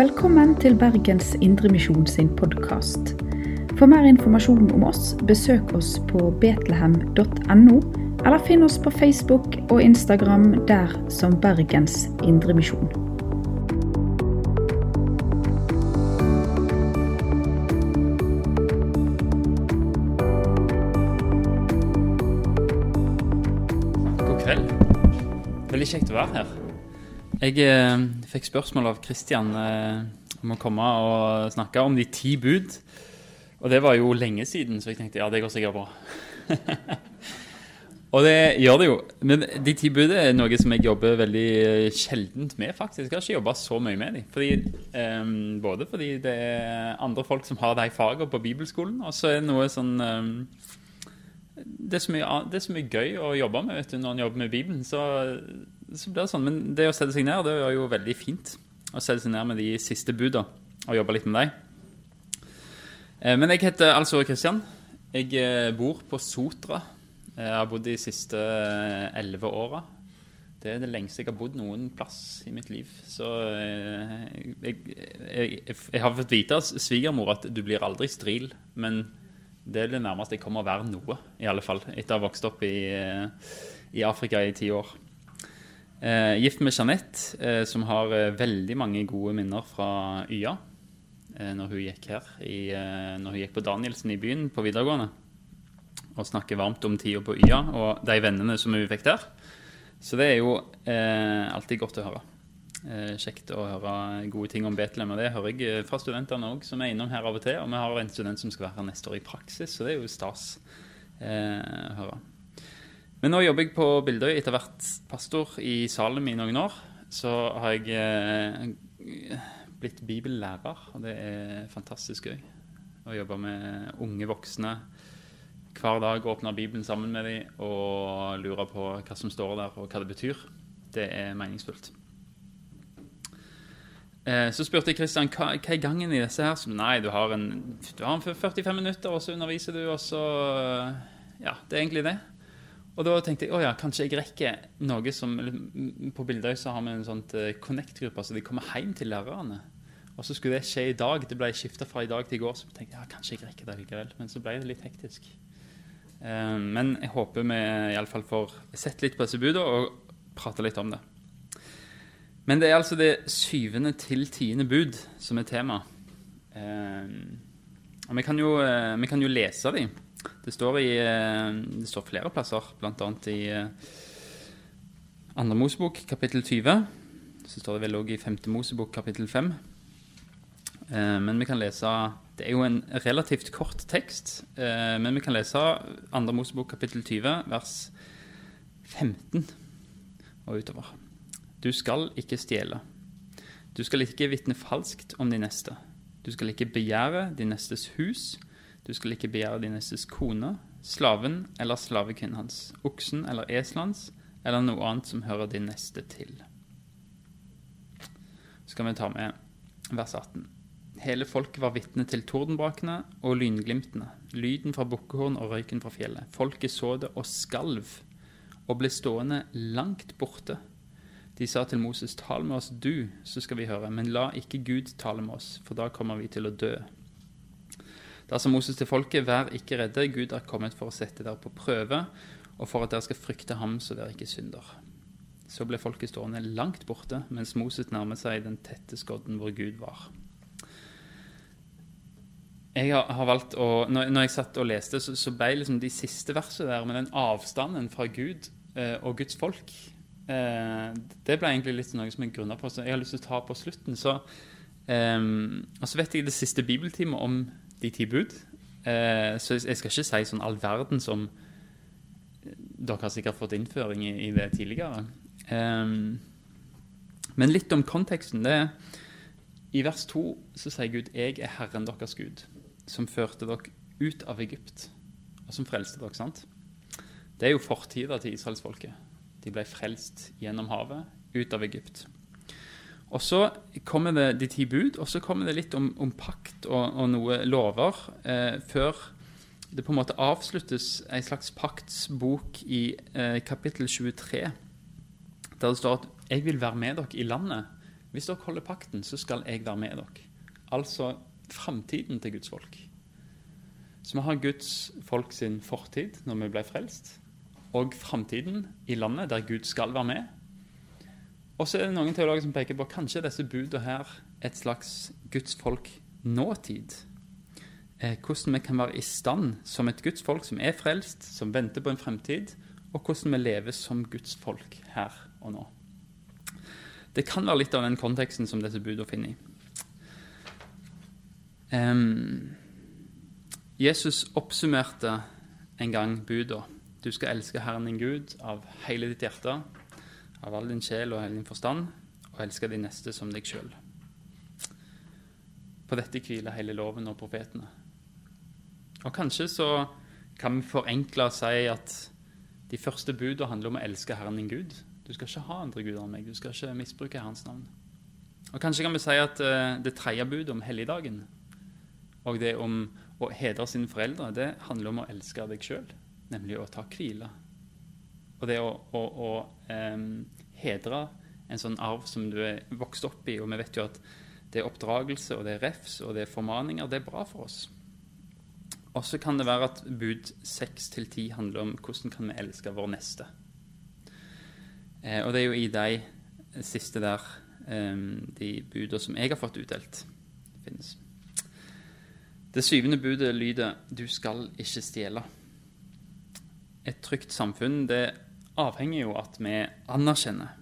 Velkommen til Bergens Indremisjon sin podkast. For mer informasjon om oss, besøk oss på betlehem.no, eller finn oss på Facebook og Instagram der som Bergens Indremisjon. God kveld. Veldig kjekt å være her. Jeg eh, fikk spørsmål av Kristian eh, om å komme og snakke om de ti bud. Og det var jo lenge siden, så jeg tenkte ja, det går sikkert bra. og det gjør det jo. Men de ti bud er noe som jeg jobber veldig sjeldent med, faktisk. Jeg har ikke jobba så mye med dem. Fordi, eh, både fordi det er andre folk som har de fagene på bibelskolen, og så er det noe sånn eh, det er, mye, det er så mye gøy å jobbe med vet du, når en jobber med Bibelen. Så, så blir det sånn. Men det å sette seg ned, det var jo veldig fint. Å sette seg ned med de siste buda og jobbe litt med dem. Eh, Men jeg heter altså Kristian. Jeg eh, bor på Sotra. Jeg har bodd de siste eh, elleve åra. Det er det lengste jeg har bodd noen plass i mitt liv. Så eh, jeg, jeg, jeg, har fått vite av svigermor at du blir aldri stril, men det er det nærmeste jeg kommer å være noe, i alle fall, etter å ha vokst opp i, eh, i Afrika i ti år. Eh, gift med Jeanette, eh, som har eh, veldig mange gode minner fra YA. Eh, når hun gikk her, i, eh, når hun gikk på Danielsen i byen på videregående. Og snakker varmt om tida på YA og de vennene som hun fikk der. Så det er jo eh, alltid godt å høre. Eh, kjekt å høre gode ting om Betlehem. Og det hører jeg fra studentene òg, som er innom her av og til. Og vi har en student som skal være her neste år i praksis, så det er jo stas å høre. Men nå jobber jeg på Bildøy etter hvert pastor i Salem i noen år. Så har jeg eh, blitt bibellærer, og det er fantastisk gøy. Å jobbe med unge voksne hver dag, åpne Bibelen sammen med dem og lure på hva som står der og hva det betyr. Det er meningsfullt. Eh, Så spurte jeg Kristian hva, hva er gangen i disse her. Så, nei, du har, en, du har en 45 minutter, og så underviser du, og så Ja, det er egentlig det. Og da tenkte jeg å ja, kanskje jeg rekker noe som På Bildøy så har vi en sånn Connect-gruppe, så de kommer hjem til lærerne. Og så skulle det skje i dag. Det ble skifta fra i dag til i går. Så tenkte jeg ja, kanskje jeg rekker det likevel. Men så ble det litt hektisk. Eh, Men jeg håper vi iallfall får sett litt på disse budene og prate litt om det. Men det er altså det syvende til tiende bud som er tema. Eh, og vi kan, jo, eh, vi kan jo lese de. Det står, i, eh, det står flere plasser, bl.a. i eh, Andre Mosebok kapittel 20. Så står det vel òg i Femte Mosebok kapittel 5. Eh, men vi kan lese Det er jo en relativt kort tekst, men vi kan lese Andre Mosebok kapittel 20, vers 15 og utover. Du skal ikke stjele. Du skal ikke vitne falskt om din neste. Du skal ikke begjære din nestes hus. Du skal ikke begjære din nestes kone, slaven eller slavekvinnen hans, oksen eller eselen hans, eller noe annet som hører din neste til. Så skal vi ta med vers 18. Hele folket var vitne til tordenbrakene og lynglimtene, lyden fra bukkehorn og røyken fra fjellet. Folket så det og skalv, og ble stående langt borte. De sa til Moses, tal med oss du, så skal vi høre, men la ikke Gud tale med oss, for da kommer vi til å dø. Da sa Moses til folket, vær ikke redde, Gud er kommet for å sette dere på prøve, og for at dere skal frykte ham så dere ikke synder. Så ble folket stående langt borte, mens Moses nærmet seg den tette skodden hvor Gud var. Jeg har, valgt å, når, jeg satt og leste, så, så ble liksom de siste versene der med den avstanden fra Gud eh, og Guds folk eh, Det ble egentlig litt noe som jeg grunna på, så jeg har lyst til å ta på slutten. Så, eh, og så vet jeg det siste bibeltime om de ti bud. Eh, så jeg, skal ikke si sånn all verden som Dere har sikkert fått innføring i, i det tidligere. Eh, men litt om konteksten. det er I vers 2 så sier Gud 'Jeg er Herren deres Gud', som førte dere ut av Egypt, og som frelste dere. sant? Det er jo fortida til israelsfolket. De ble frelst gjennom havet, ut av Egypt. Og så kommer det de ti bud, og så kommer det litt om, om pakt og, og noe lover, eh, før det på en måte avsluttes en slags paktsbok i eh, kapittel 23, der det står at 'Jeg vil være med dere i landet Hvis dere holder pakten, så skal jeg være med dere. Altså framtiden til Guds folk. Så vi har Guds folk sin fortid når vi ble frelst, og framtiden i landet der Gud skal være med. Og så er det noen teologer som peker på kanskje disse budene her et slags Guds folk nåtid. Eh, hvordan vi kan være i stand som et Guds folk som er frelst, som venter på en fremtid, og hvordan vi lever som Guds folk her og nå. Det kan være litt av den konteksten som disse budene finner i. Um, Jesus oppsummerte en gang budene. Du skal elske Herren din Gud av hele ditt hjerte, av all din sjel og hele din forstand, og elske de neste som deg sjøl. På dette hviler hele loven og profetene. Og kanskje så kan vi forenkle og si at de første budene handler om å elske Herren din Gud. Du skal ikke ha andre guder enn meg. Du skal ikke misbruke Herrens navn. Og Kanskje kan vi si at uh, det tredje budet om helligdagen og det om å hedre sine foreldre, det handler om å elske deg sjøl, nemlig å ta hvile. Og det å, å, å um, hedre en sånn arv som du er vokst opp i, og vi vet jo at det er oppdragelse, og det er refs, og det er formaninger, det er bra for oss. Og så kan det være at bud 6 til 10 handler om hvordan kan vi elske vår neste. Eh, og det er jo i de siste der eh, de buda som jeg har fått utdelt, finnes. Det syvende budet lyder 'Du skal ikke stjele'. Et trygt samfunn det avhenger jo at vi anerkjenner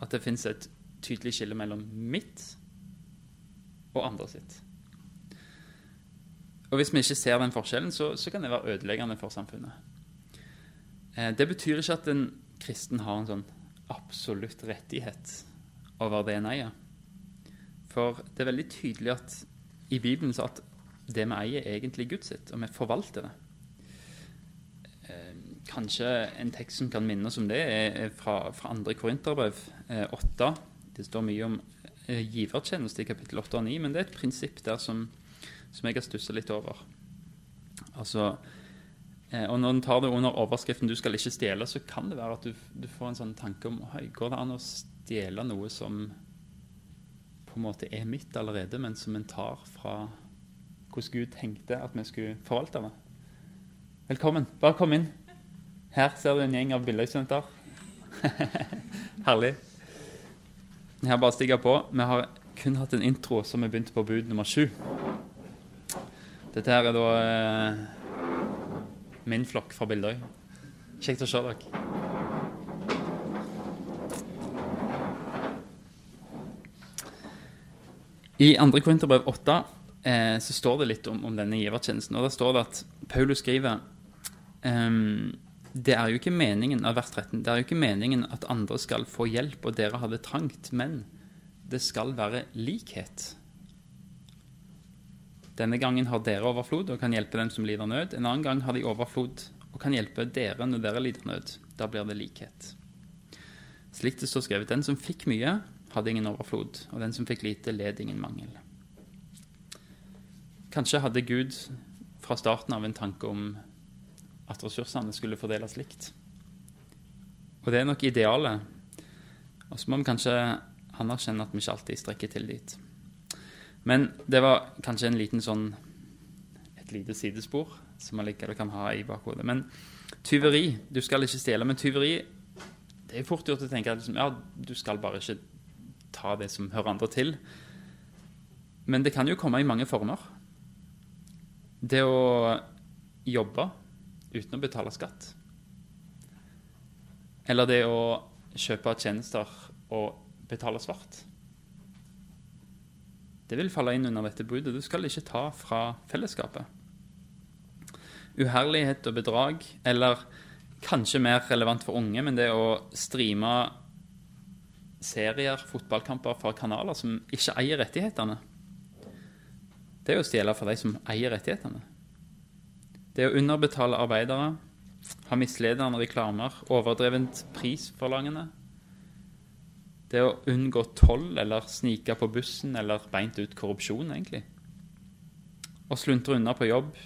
at det fins et tydelig skille mellom mitt og andre sitt. Og Hvis vi ikke ser den forskjellen, så, så kan det være ødeleggende for samfunnet. Eh, det betyr ikke at en kristen har en sånn absolutt rettighet over det en eier. For det er veldig tydelig at i Bibelen så at det vi eier, er egentlig Guds sitt, og vi forvalter det. Eh, kanskje en tekst som kan minnes om det, er fra, fra 2. Korinterbrev 8. Eh, det står mye om eh, givertjeneste i kapittel 8 og 9, men det er et prinsipp der som, som jeg har stussa litt over. Altså, og Når en tar det under overskriften 'du skal ikke stjele', så kan det være at du, du får en sånn tanke om går det an å stjele noe som på en måte er mitt allerede, men som en tar fra hvordan Gud tenkte at vi skulle forvalte det. Velkommen. Bare kom inn. Her ser du en gjeng av billedstudenter. Herlig. Her bare stiger på. Vi har kun hatt en intro som vi begynte på bud nummer sju. Dette her er da eh, min flokk fra Bildøy. Kjekt å se dere. I 2. Korinterbrev 8 eh, så står det litt om, om denne givertjenesten. Og da står det at Paulus skriver um, det er jo ikke meningen av vers 13, det er jo ikke meningen at andre skal få hjelp, og dere har det trangt, men det skal være likhet. Denne gangen har dere overflod og kan hjelpe dem som lider nød. En annen gang har de overflod og kan hjelpe dere når dere lider nød. Da blir det likhet. Slik det står skrevet, den som fikk mye, hadde ingen overflod, og den som fikk lite, led ingen mangel. Kanskje hadde Gud fra starten av en tanke om at ressursene skulle fordeles likt. Og det er nok idealet. Og så må vi kanskje anerkjenne at vi ikke alltid strekker til dit. Men det var kanskje en liten sånn et lite sidespor som man likevel kan ha i bakhodet. Men tyveri Du skal ikke stjele, men tyveri Det er fort gjort å tenke at liksom, ja, du skal bare ikke ta det som hører andre til. Men det kan jo komme i mange former. Det å jobbe uten å betale skatt. Eller det å kjøpe tjenester og betale svart. Det vil falle inn under dette budet. Du skal ikke ta fra fellesskapet. Uherlighet og bedrag, eller kanskje mer relevant for unge, men det å streame serier, fotballkamper fra kanaler som ikke eier rettighetene det er å stjele fra de som eier rettighetene. Det å underbetale arbeidere, ha misledende reklamer, overdrevent prisforlangende. Det å unngå toll eller snike på bussen eller beint ut korrupsjon, egentlig. Å sluntre unna på jobb.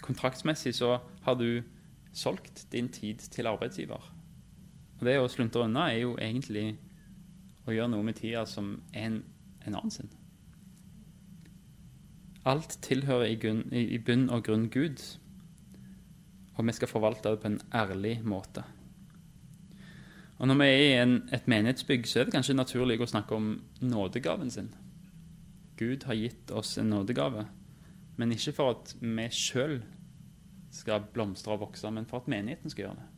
Kontraktsmessig så har du solgt din tid til arbeidsgiver. Og det å sluntre unna er jo egentlig å gjøre noe med tida som en, en annen sin. Alt tilhører i, grunn, i bunn og grunn Gud, og vi skal forvalte det på en ærlig måte. Og Når vi er i en, et menighetsbygg, så er det kanskje naturlig å snakke om nådegaven sin. Gud har gitt oss en nådegave, men ikke for at vi sjøl skal blomstre og vokse, men for at menigheten skal gjøre det.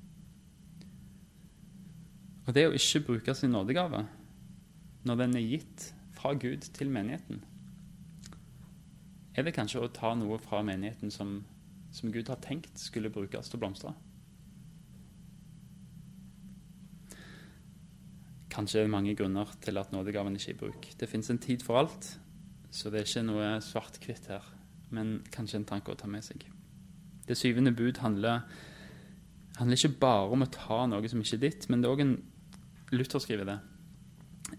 Og det å ikke bruke sin nådegave når den er gitt fra Gud til menigheten, er det kanskje å ta noe fra menigheten som, som Gud har tenkt skulle brukes til å blomstre. Kanskje er det mange grunner til at nådegaven ikke er i bruk. Det fins en tid for alt, så det er ikke noe svart-hvitt her, men kanskje en tanke å ta med seg. Det syvende bud handler, handler ikke bare om å ta noe som ikke er ditt, men det er òg en Luther skriver det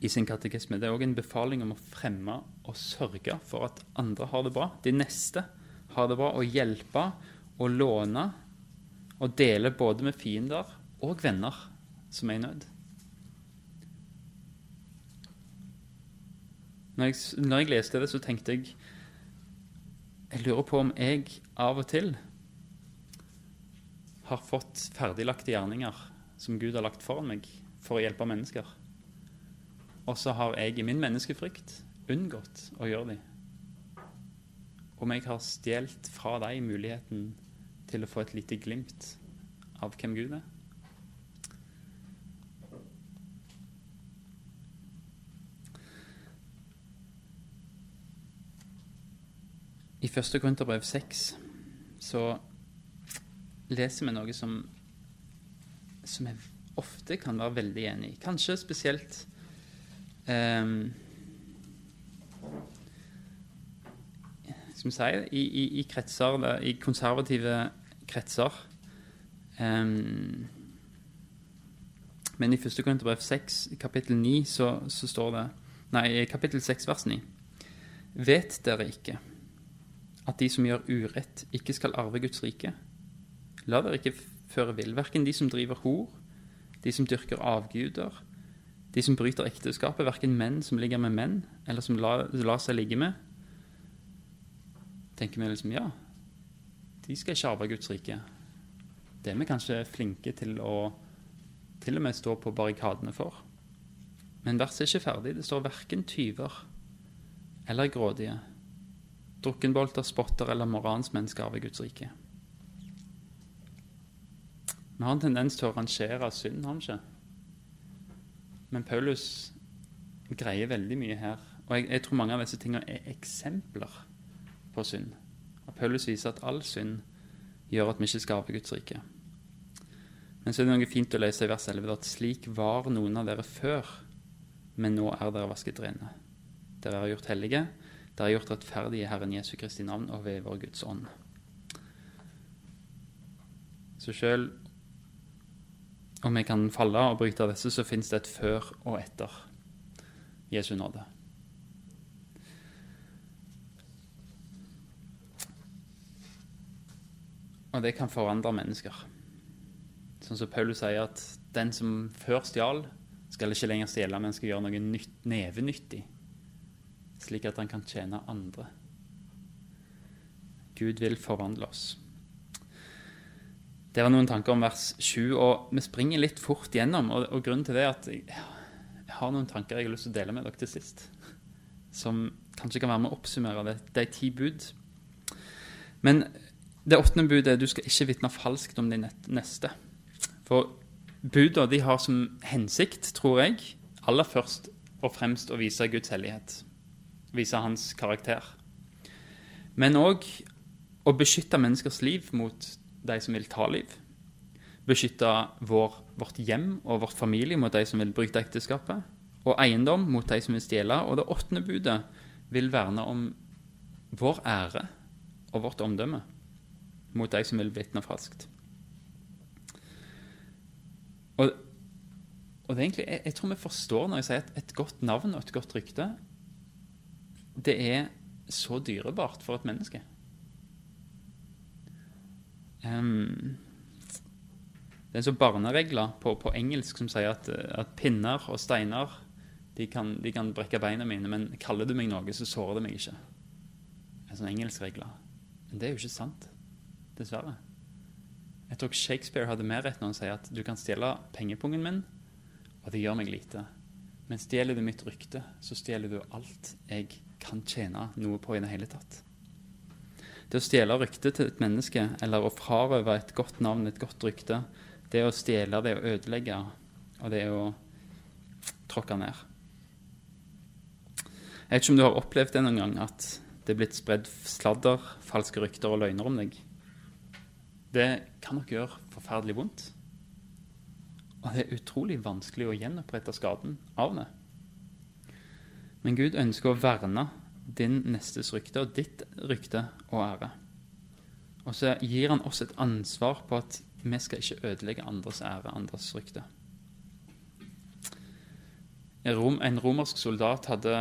i sin katekisme. Det er òg en befaling om å fremme og sørge for at andre har det bra. De neste har det bra. Å hjelpe og låne og dele både med fiender og venner som er i nød. Når jeg, når jeg leste det, så tenkte jeg Jeg lurer på om jeg av og til har fått ferdiglagte gjerninger som Gud har lagt foran meg for å hjelpe mennesker. Og så har jeg i min menneskefrykt unngått å gjøre dem. Om jeg har stjålet fra deg muligheten til å få et lite glimt av hvem Gud er. I første Korinterbrev 6 så leser vi noe som, som jeg ofte kan være veldig enig i. Kanskje spesielt um, Skal sier, si i, i, i kretser, i konservative kretser um, Men i 1. Korinterbrev 6, kapittel 9, så, så, står det Nei, kapittel 6, vers 9. Vet dere ikke at de som gjør urett, ikke skal arve Guds rike? La dere ikke føre vill, verken de som driver hor, de som dyrker avguder, de som bryter ekteskapet, verken menn som ligger med menn, eller som lar, lar seg ligge med, tenker vi liksom ja, de skal ikke arve Guds rike. Det er vi kanskje flinke til å til og med stå på barrikadene for. Men verset er ikke ferdig. Det står verken tyver eller grådige, drukkenbolter, spotter eller moransmennesker mennesker arve Guds rike. Vi har en tendens til å rangere synd, har vi ikke? Men Paulus greier veldig mye her. Og jeg, jeg, tror mange av disse tingene er eksempler på synd. Og viser at all synd gjør at vi ikke skal arve Guds rike. Men så er det noe fint å lese i vers 11 at slik var noen av dere før, men nå er dere vasket rene. Dere er gjort hellige, dere er gjort rettferdige i Herren Jesu Kristi navn og ved vår Guds ånd. Så selv om vi kan falle og bryte av disse, så fins det et før og etter Jesu nåde. Og det kan forandre mennesker. Sånn som Paulus sier at den som før stjal, skal ikke lenger stjele, men skal gjøre noe nytt, nevenyttig, slik at han kan tjene andre. Gud vil forvandle oss. Det var noen tanker om vers 7, og vi springer litt fort gjennom. Og, og grunnen til det er at jeg, har noen tanker jeg har lyst til å dele med dere til sist. Som kanskje kan være med å oppsummere det. De ti bud. Men det åttende budet er du skal ikke vitne falskt om din neste. For budene de har som hensikt, tror jeg, aller først og fremst å vise Guds hellighet. Vise hans karakter. Men òg å beskytte menneskers liv mot de som vil ta liv. Beskytte vår, vårt hjem og vårt familie mot de som vil bryte ekteskapet. Og eiendom mot de som vil stjele. Og det åttende budet vil verne om vår ære og vårt omdømme mot de som vil noe falskt. Og, og, det er egentlig, jeg, jeg, tror vi forstår når jeg sier at et godt navn og et godt rykte det er så dyrebart for et menneske. Um, det er sånn barneregler på, på, engelsk som sier at, at, pinner og steiner De kan, de kan brekke beina mine, men kaller du meg noe, så sårer det meg ikke. En sånn engelskregler. Men det er jo ikke sant. Dessverre. Jeg tror Shakespeare hadde mer rett når han sier at du kan stjele pengepungen min, og det gjør meg lite. Men stjeler du mitt rykte, så stjeler du alt jeg kan tjene noe på i det hele tatt. Det å stjele ryktet til et menneske, eller å frarøve et godt navn, et godt rykte, det å stjele, det å ødelegge, og det å tråkke ned. Jeg vet ikke om du har opplevd det noen gang, at det er blitt spredd sladder, falske rykter og løgner om deg. Det kan nok gjøre forferdelig vondt. Og det er utrolig vanskelig å gjenopprette skaden av det. Men Gud ønsker å verne din nestes rykte og ditt rykte og ære. Og så gir han oss et ansvar på at vi skal ikke ødelegge andres ære, andres rykte. En romersk soldat hadde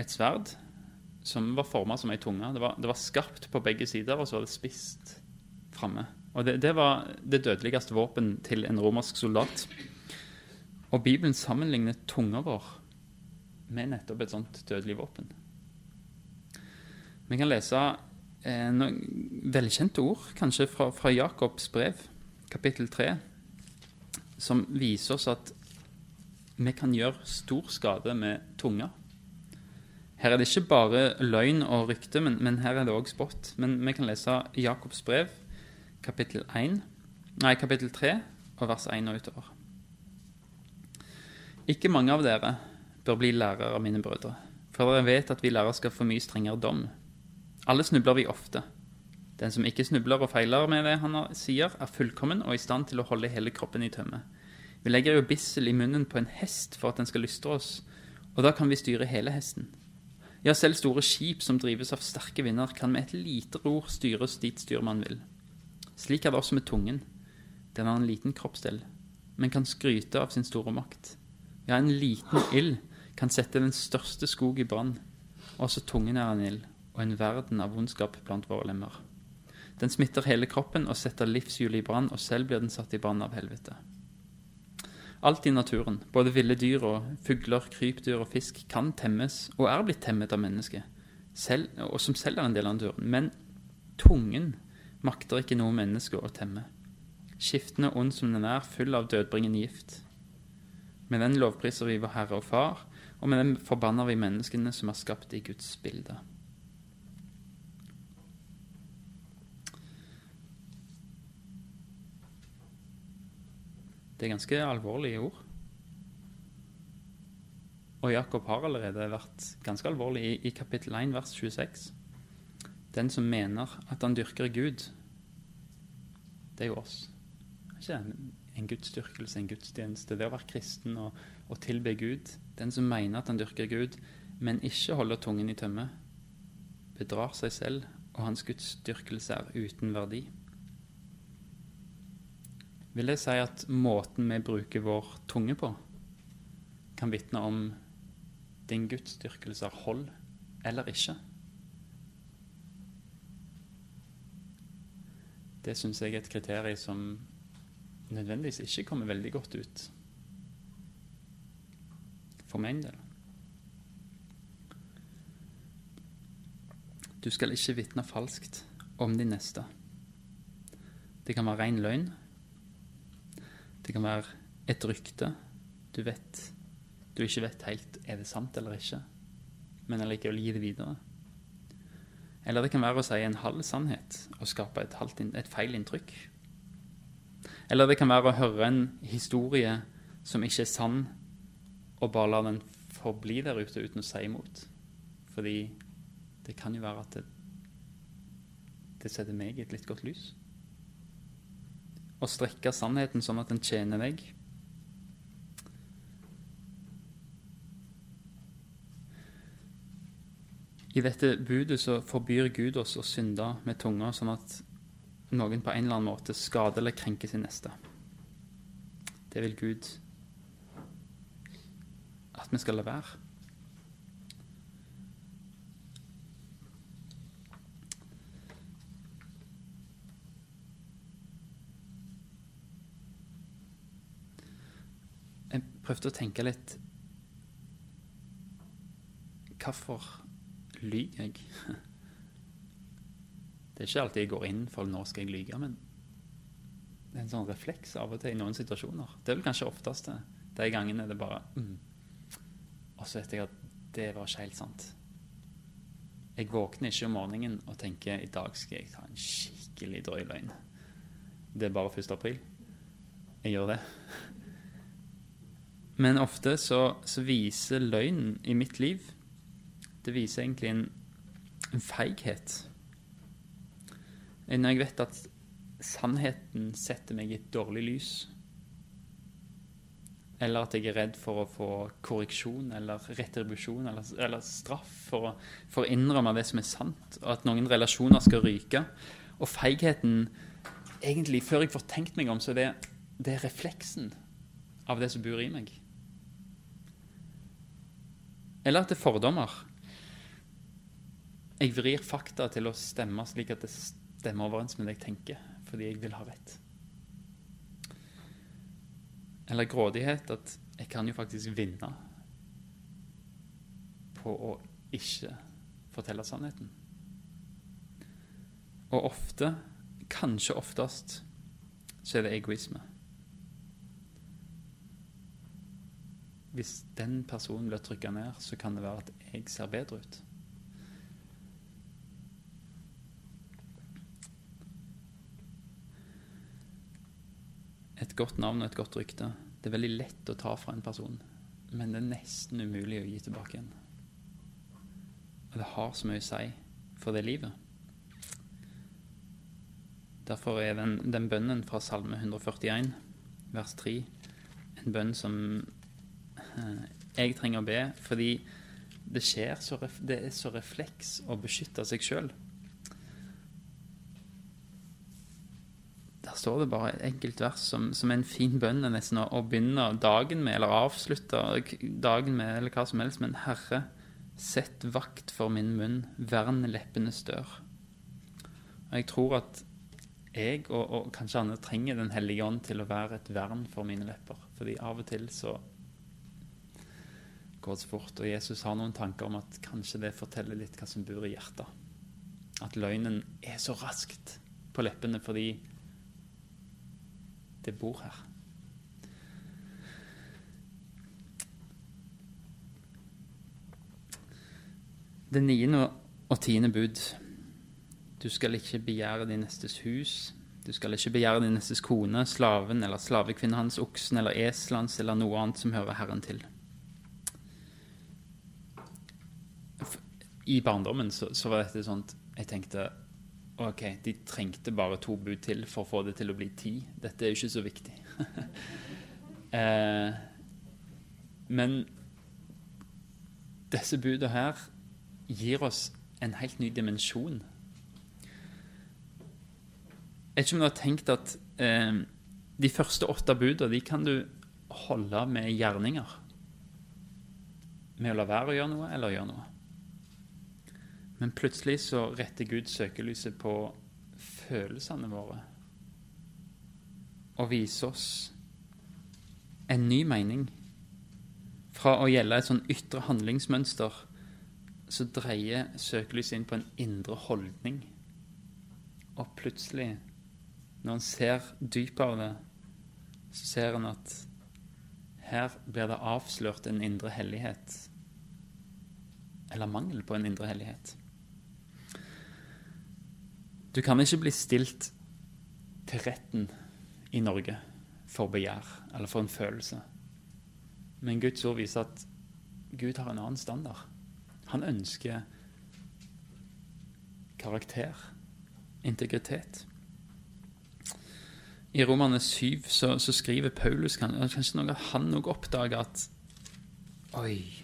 et sverd som var forma som ei tunge. Det var, det var, skarpt på begge sider, og så var det spist framme. Og det, det, var det dødeligste våpen til en romersk soldat. Og Bibelen sammenligner tunga vår med nettopp et sånt dødelig våpen. Vi kan lese eh, noen velkjente ord, kanskje fra, fra Jakobs brev, kapittel 3, som viser oss at vi kan gjøre stor skade med tunga. Her er det ikke bare løgn og rykte, men, men her er det òg spott. Men vi kan lese Jakobs brev, kapittel 1, nei, kapittel 3, og vers 1 og utover. Ikke mange av dere bør bli lærere, mine brødre, for dere vet at vi lærere skal få mye strengere dom. Alle snubler vi ofte. Den som ikke snubler og feiler med det han sier, er fullkommen og i stand til å holde hele kroppen i tømme. Vi legger jo bissel i munnen på en hest for at den skal lystre oss, og da kan vi styre hele hesten. Ja, selv store skip som drives av sterke vinder, kan med et lite ror styres dit styrmannen vil. Slik er det også med tungen. Den har en liten kroppsdel, men kan skryte av sin store makt. Ja, en liten ild kan sette den største skog i brann. Også tungen er en ild, og en verden av ondskap blant våre lemmer. Den smitter hele kroppen og setter livshjulet i brann, og selv blir den satt i brann av helvete. Alt i naturen, både ville dyr og fugler, krypdyr og fisk, kan temmes og er blitt temmet av mennesket, og som selv er en del av naturen. Men tungen makter ikke noe menneske å temme. Skiftende ond som den er, full av dødbringende gift. Med den lovpriser vi vår Herre og Far, og med den forbanner vi menneskene som er skapt i Guds bilde. Det er ganske alvorlige ord. Og Jakob har allerede vært ganske alvorlig i, i kapittel 1, vers 26. Den som mener at han dyrker Gud, det er jo oss. Ikke en gudsdyrkelse, en gudstjeneste. Det å være kristen og, og tilbe Gud. Den som mener at han dyrker Gud, men ikke holder tungen i tømme, bedrar seg selv, og hans gudsdyrkelse er uten verdi vil jeg si at måten vi bruker vår tunge på, kan vitne om din gudsdyrkelse har hold eller ikke. Det syns jeg er et kriterium som nødvendigvis ikke kommer veldig godt ut for en del. Du skal ikke vitne falskt om din neste. Det kan være ren løgn det kan være et rykte. Du vet du ikke vet helt er det sant eller ikke, men allikevel gi det videre. Eller det kan være å si en halv sannhet og skape et, halvt, et feil inntrykk. Eller det kan være å høre en historie som ikke er sann, og bare la den forbli der ute uten å si imot. Fordi det kan jo være at det, det setter meg i et litt godt lys og strekke sannheten sånn at den tjener deg. I dette budet så forbyr Gud oss å synde med tunga, sånn at noen på en eller annen måte skader eller krenker sin neste. Det vil Gud at vi skal la være. prøvde å tenke litt Hvorfor lyver jeg? Det er ikke alltid jeg går inn for 'nå skal jeg lyge', men det er en sånn refleks av og til i noen situasjoner. Det er vel kanskje oftest det. De gangene det bare mm. Og så vet jeg at det var ikke helt sant. Jeg våkner ikke om morgenen og tenker i dag skal jeg ta en skikkelig drøy løgn. Det er bare 1. april. Jeg gjør det. Men ofte så, så viser løgnen i mitt liv Det viser egentlig en, feighet. Når jeg vet at sannheten setter meg i et dårlig lys, eller at jeg er redd for å få korreksjon eller retribusjon eller, eller straff for å, for å, innrømme det som er sant, og at noen relasjoner skal ryke. Og feigheten egentlig, Før jeg får tenkt meg om, så det, det er refleksen av det som bor i meg. Eller at det er fordommer. Jeg vrir fakta til å stemme slik at det stemmer overens med det jeg tenker, fordi jeg vil ha rett. Eller grådighet, at jeg kan jo faktisk vinne på å ikke fortelle sannheten. Og ofte, kanskje oftest, så er det egoisme. hvis den personen blir trykka ned, så kan det være at jeg ser bedre ut. Et godt navn og et godt rykte. Det er veldig lett å ta fra en person, men det er nesten umulig å gi tilbake igjen. Og det har så mye å si for det livet. Derfor er den, den bønnen fra Salme 141, vers 3, en bønn som Eh, jeg trenger å be, fordi det skjer så, det er så refleks å beskytte seg sjøl. Der står det bare et enkelt vers som, som en fin bønn nesten å, begynne dagen med, eller avslutte dagen med, eller hva som helst. Men Herre, sett vakt for min munn, vern leppenes dør. Og jeg tror at jeg, og, og kanskje andre, trenger Den hellige ånd til å være et vern for mine lepper. Fordi av og til så går så fort. Og Jesus har noen tanker om at kanskje det forteller litt hva som bor i hjertet. At løgnen er så raskt på leppene fordi det bor her. Det niende og tiende bud. Du skal ikke begjære din nestes hus. Du skal ikke begjære din nestes kone, slaven eller slavekvinnen hans, oksen eller eselet hans eller noe annet som hører Herren til. i barndommen så, så, var dette sånt Jeg tenkte OK, de trengte bare to bud til for å få det til å bli ti. Dette er jo ikke så viktig. eh, men disse budene her gir oss en helt ny dimensjon. Jeg vet ikke om du har tenkt at eh, de første åtte budene de kan du holde med gjerninger. Med å la være å gjøre noe eller gjøre noe. Men plutselig så retter Gud søkelyset på følelsene våre og viser oss en ny mening. Fra å gjelde et sånn ytre handlingsmønster så dreier søkelyset inn på en indre holdning. Og plutselig, når en ser dypet av det, så ser en at her blir det avslørt en indre hellighet. Eller mangel på en indre hellighet. Du kan ikke bli stilt til retten i Norge for begjær eller for en følelse. Men Guds ord viser at Gud har en annen standard. Han ønsker karakter, integritet. I Romane 7 så, så skriver Paulus kanskje noe, han nok oppdager at Oi,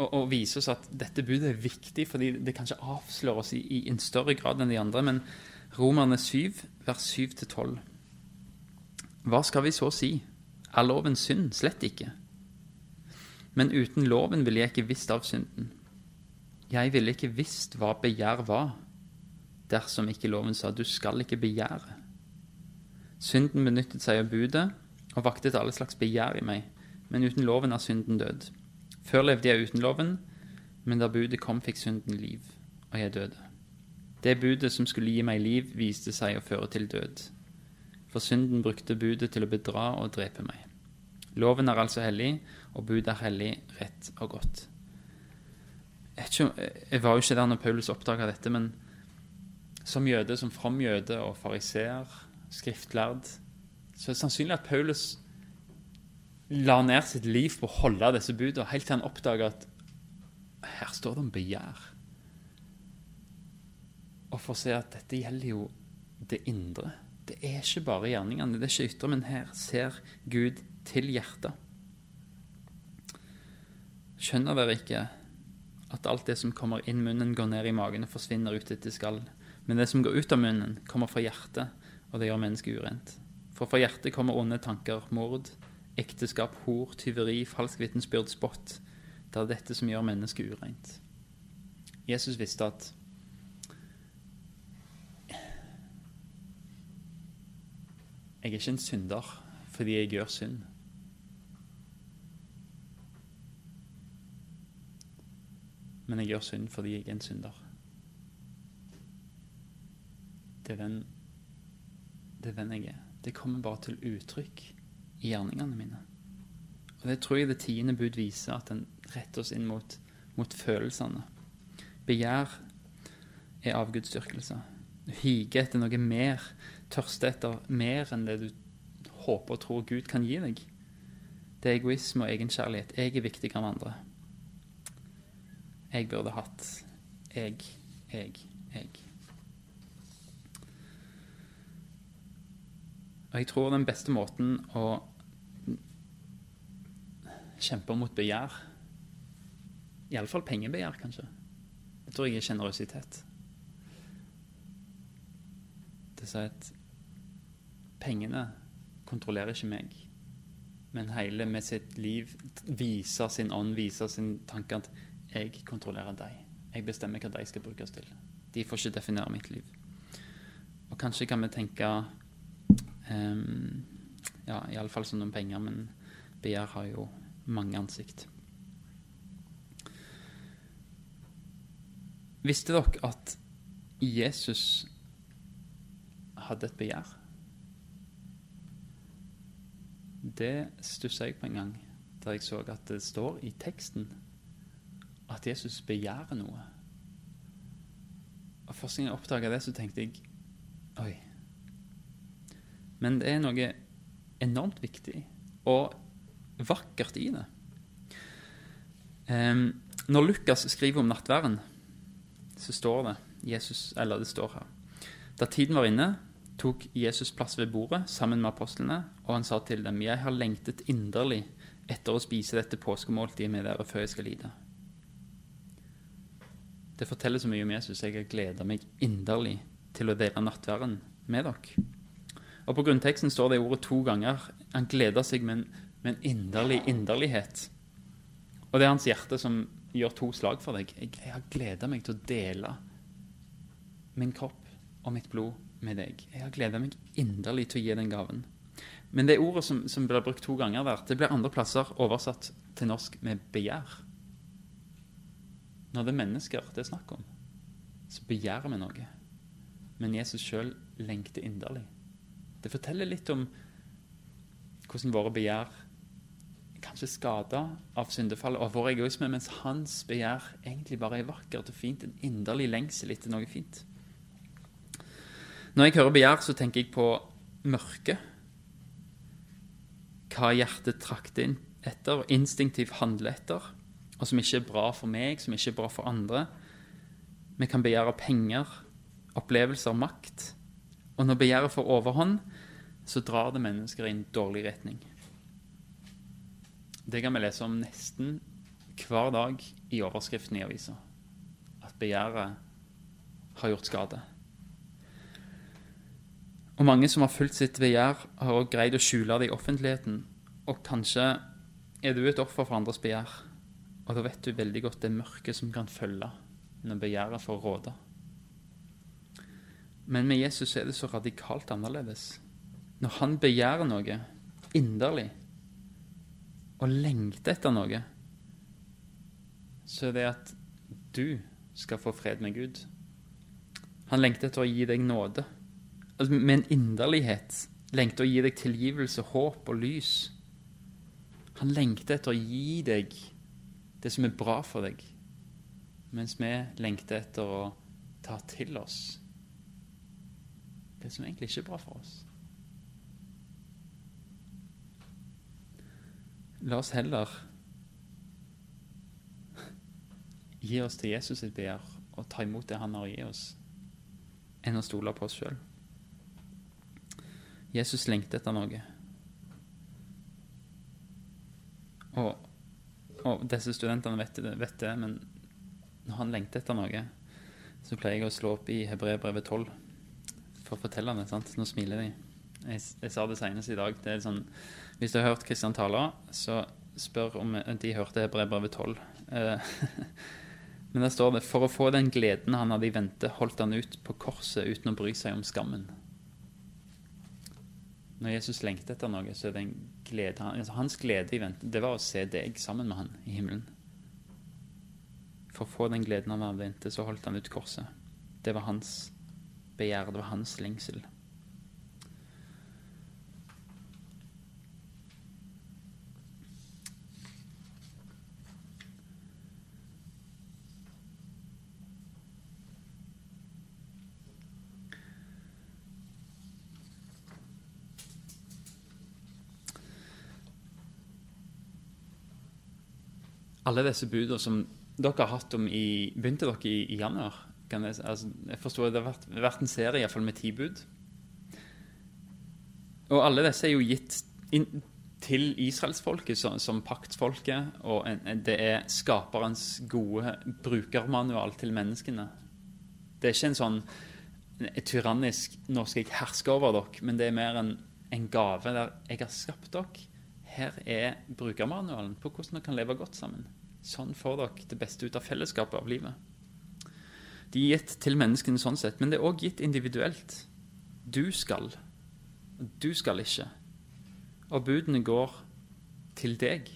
og, og vise oss at dette budet er viktig, fordi det kanskje avslører oss i, i en større grad enn de andre. Men Romerne 7, vers 7-12. Hva skal vi så si? Er loven synd? Slett ikke. Men uten loven ville jeg ikke visst av synden. Jeg ville ikke visst hva begjær var, dersom ikke loven sa du skal ikke begjære. Synden benyttet seg av budet og vaktet alle slags begjær i meg, men uten loven er synden død. Før levde jeg uten loven, men da budet kom, fikk synden liv, og jeg døde. Det budet som skulle gi meg liv, viste seg å føre til død. For synden brukte budet til å bedra og drepe meg. Loven er altså hellig, og budet er hellig, rett og godt. Jeg, var jo ikke der når Paulus oppdaga dette, men som jøde, som from jøde og fariseer, skriftlærd, så er det sannsynlig at Paulus la ned sitt liv på å holde disse budene, helt til han oppdaga at her står det om begjær. Og for å se at dette gjelder jo det indre. Det er ikke bare gjerningene, det er ikke ytre, men her ser Gud til hjertet. Skjønner dere ikke at alt det som kommer inn munnen, går ned i magen og forsvinner ut etter skall? Men det som går ut av munnen, kommer fra hjertet, og det gjør mennesket urent. For fra hjertet kommer onde tanker, mord, ekteskap, hor, tyveri, falsk vitensbyrd, spott. Det er dette som gjør mennesket ureint. Jesus visste at Jeg er ikke en synder fordi jeg gjør synd. Men jeg gjør synd fordi jeg er en synder. Det er den, det er den jeg er. Det kommer bare til uttrykk i gjerningene mine. Og Det tror jeg det tiende bud viser, at den retter oss inn mot, mot følelsene. Begjær er avgudsdyrkelse. Du higer etter noe mer, tørster etter mer enn det du håper og tror Gud kan gi deg. Det er egoisme og egenkjærlighet. Jeg er viktigere enn andre. Jeg burde hatt. Jeg, jeg, jeg. Og jeg tror den beste måten å kjempe mot begjær Iallfall pengebegjær, kanskje. Det tror jeg er sjenerøsitet. Det sier at pengene kontrollerer ikke meg, men hele med sitt liv viser sin ånd, viser sin tanke at jeg kontrollerer deg. Jeg bestemmer hva de skal brukes til. De får ikke definere mitt liv. Og kanskje kan vi tenke Um, ja, iallfall som noen penger, men begjær har jo mange ansikt. Visste dere at Jesus hadde et begjær? Det stussa jeg på en gang da jeg så at det står i teksten at Jesus begjærer noe. Og Første gang jeg oppdaga det, så tenkte jeg Oi, men det er noe enormt viktig og vakkert i det. Um, når Lukas skriver om nattværen, så står det Jesus, eller det står her Da tiden var inne, tok Jesus plass ved bordet sammen med apostlene, og han sa til dem, 'Jeg har lengtet inderlig etter å spise dette påskemåltidet med dere før jeg skal lide.' Det forteller så mye om Jesus. Jeg har gleda meg inderlig til å dele nattværen med dere. Og På grunnteksten står det ordet to ganger. Han gleder seg med en, med en inderlig inderlighet. Og det er hans hjerte som gjør to slag for deg. Jeg, jeg har gleda meg til å dele min kropp og mitt blod med deg. Jeg har gleda meg inderlig til å gi den gaven. Men det ordet som, som blir brukt to ganger der, det blir andre plasser oversatt til norsk med begjær. Når det er mennesker det er snakk om, så begjærer vi noe. Men Jesus sjøl lengter inderlig. Det forteller litt om hvordan våre begjær kanskje skada av syndefallet og vår egoisme, mens hans begjær egentlig bare er vakkert og fint. En inderlig lengsel etter noe fint. Når jeg hører begjær, så tenker jeg på mørket. Hva hjertet trakter inn etter og instinktivt handler etter, og som ikke er bra for meg, som ikke er bra for andre. Vi kan begjære penger, opplevelser, makt. Og når begjæret får overhånd, så drar det mennesker i en dårlig retning. Det kan vi lese om nesten hver dag i overskriften i avisa. At begjæret har gjort skade. Og mange som har fulgt sitt begjær, har også greid å skjule det i offentligheten. Og kanskje er du et offer for andres begjær. Og da vet du veldig godt det mørket som kan følge når begjæret får råde. Men med Jesus er det så radikalt annerledes. Når han begjærer noe inderlig og lengter etter noe, så er det at du skal få fred med Gud. Han lengter etter å gi deg nåde. Altså, med en inderlighet. Lengter å gi deg tilgivelse, håp og lys. Han lengter etter å gi deg det som er bra for deg, mens vi lengter etter å ta til oss det som egentlig ikke er bra for oss. La oss heller gi oss til Jesus sitt begjær og ta imot det han har å gi oss, enn å stole på oss sjøl. Jesus lengter etter noe. Og, og disse studentene vet det, vet det, men når han lengter etter noe, så pleier jeg å slå opp i Hebreerbrevet 12 for å fortelle det. sant? Nå smiler de. Jeg, jeg sa det senest i dag. det er sånn, Hvis du har hørt Kristian tale, så spør om de hørte Hebreerbrevet 12. Eh, men der står det For å få den gleden han hadde i vente, holdt han ut på korset uten å bry seg om skammen. Når Jesus lengter etter noe, så er det en glede altså Hans glede i vente, det var å se deg sammen med han i himmelen. For å få den gleden han hadde i vente, så holdt han ut korset. Det var hans begjær, det var hans lengsel. Alle disse budene som dere har hatt om i Begynte dere i, i januar? Jeg, altså, jeg, forstår Det har vært, vært en serie iallfall med ti bud. Og alle disse er jo gitt inn, til israelsfolket som, som paktsfolket. Og en, en, det er skaperens gode brukermanual til menneskene. Det er ikke en sånn en tyrannisk 'nå skal jeg herske over dere', men det er mer en, en gave der 'jeg har skapt dere'. Her er brukermanualen på hvordan dere kan leve godt sammen. Sånn får dere det beste ut av fellesskapet av livet. De er gitt til menneskene sånn sett, men det er òg gitt individuelt. Du skal, du skal ikke. Og budene går til deg.